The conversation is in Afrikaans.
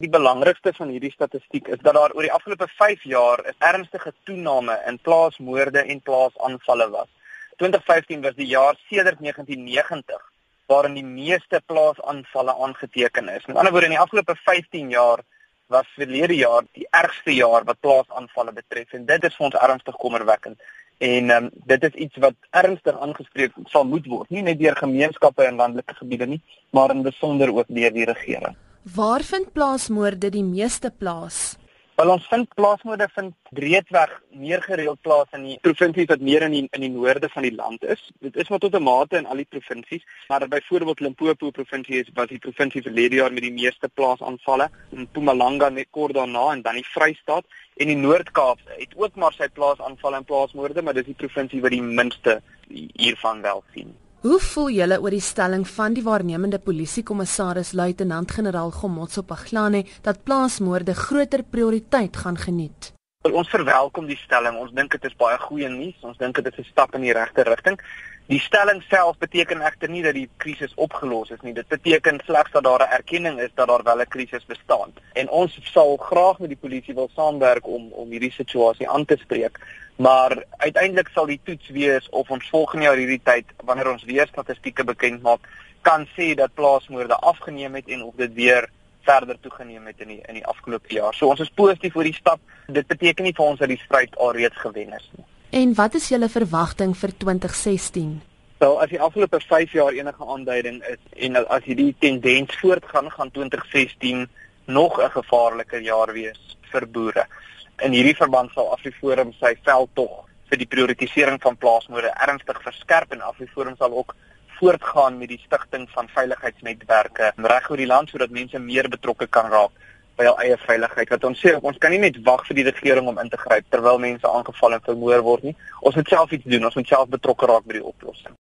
Die belangrikste van hierdie statistiek is dat daar oor die afgelope 5 jaar 'n ernstige toename in plaasmoorde en plaasaanvalle was. 2015 was die jaar sedert 1990 waarin die meeste plaasaanvalle aangeteken is. Met ander woorde in die afgelope 15 jaar was verlede jaar die ergste jaar wat plaasaanvalle betref en dit is vir ons ernstig kommerwekkend. En um, dit is iets wat ernstig aangespreek sal moet word, nie net deur gemeenskappe in landelike gebiede nie, maar in besonder ook deur die regering. Waar vind plaasmoorde die meeste plaas? Wel ons vind plaasmoorde vind breedweg meer gereeld plaas in die provinsies wat meer in die, in die noorde van die land is. Dit is maar tot 'n mate in al die provinsies, maar byvoorbeeld Limpopo provinsie is was die provinsie verlede jaar met die meeste plaasaanvalle, Mpumalanga net kort daarna en dan die Vrystaat en die Noord-Kaap het ook maar sy plaasaanvalle en plaasmoorde, maar dis die provinsie wat die minste hiervan wel sien. Hoe voel julle oor die stelling van die waarnemende polisiekommissaris luitenant-generaal Gomotso Paglane dat plaasmoorde groter prioriteit gaan geniet? Ons verwelkom die stelling. Ons dink dit is baie goeie nuus. Ons dink dit is 'n stap in die regte rigting. Die stelling self beteken egter nie dat die krisis opgelos is nie. Dit beteken slegs dat daar 'n erkenning is dat daar wel 'n krisis bestaan. En ons sal graag met die polisie wil saamwerk om om hierdie situasie aan te spreek. Maar uiteindelik sal die toets wees of ons volgende jaar hierdie tyd wanneer ons weer statistieke bekend maak, kan sê dat plaasmoorde afgeneem het en of dit weer verder toegeneem het in die in die afgelope jaar. So ons is positief oor die stap. Dit beteken nie vir ons dat die stryd alreeds gewen is nie. En wat is julle verwagting vir 2016? Wel, as die afgelope 5 jaar enige aanduiding is en as hierdie tendens voortgaan, gaan 2016 nog 'n gevaarlike jaar wees vir boere. In hierdie verband sal Afriforum sy veldtog vir die prioritisering van plaasmoorde ernstig verskerp en Afriforum sal ook voortgaan met die stigting van veiligheidsnetwerke reg oor die land sodat mense meer betrokke kan raak by hul eie veiligheid. Wat ons sê, ons kan nie net wag vir die regering om in te gryp terwyl mense aangeval en vermoor word nie. Ons moet self iets doen. Ons moet self betrokke raak by die oplossing.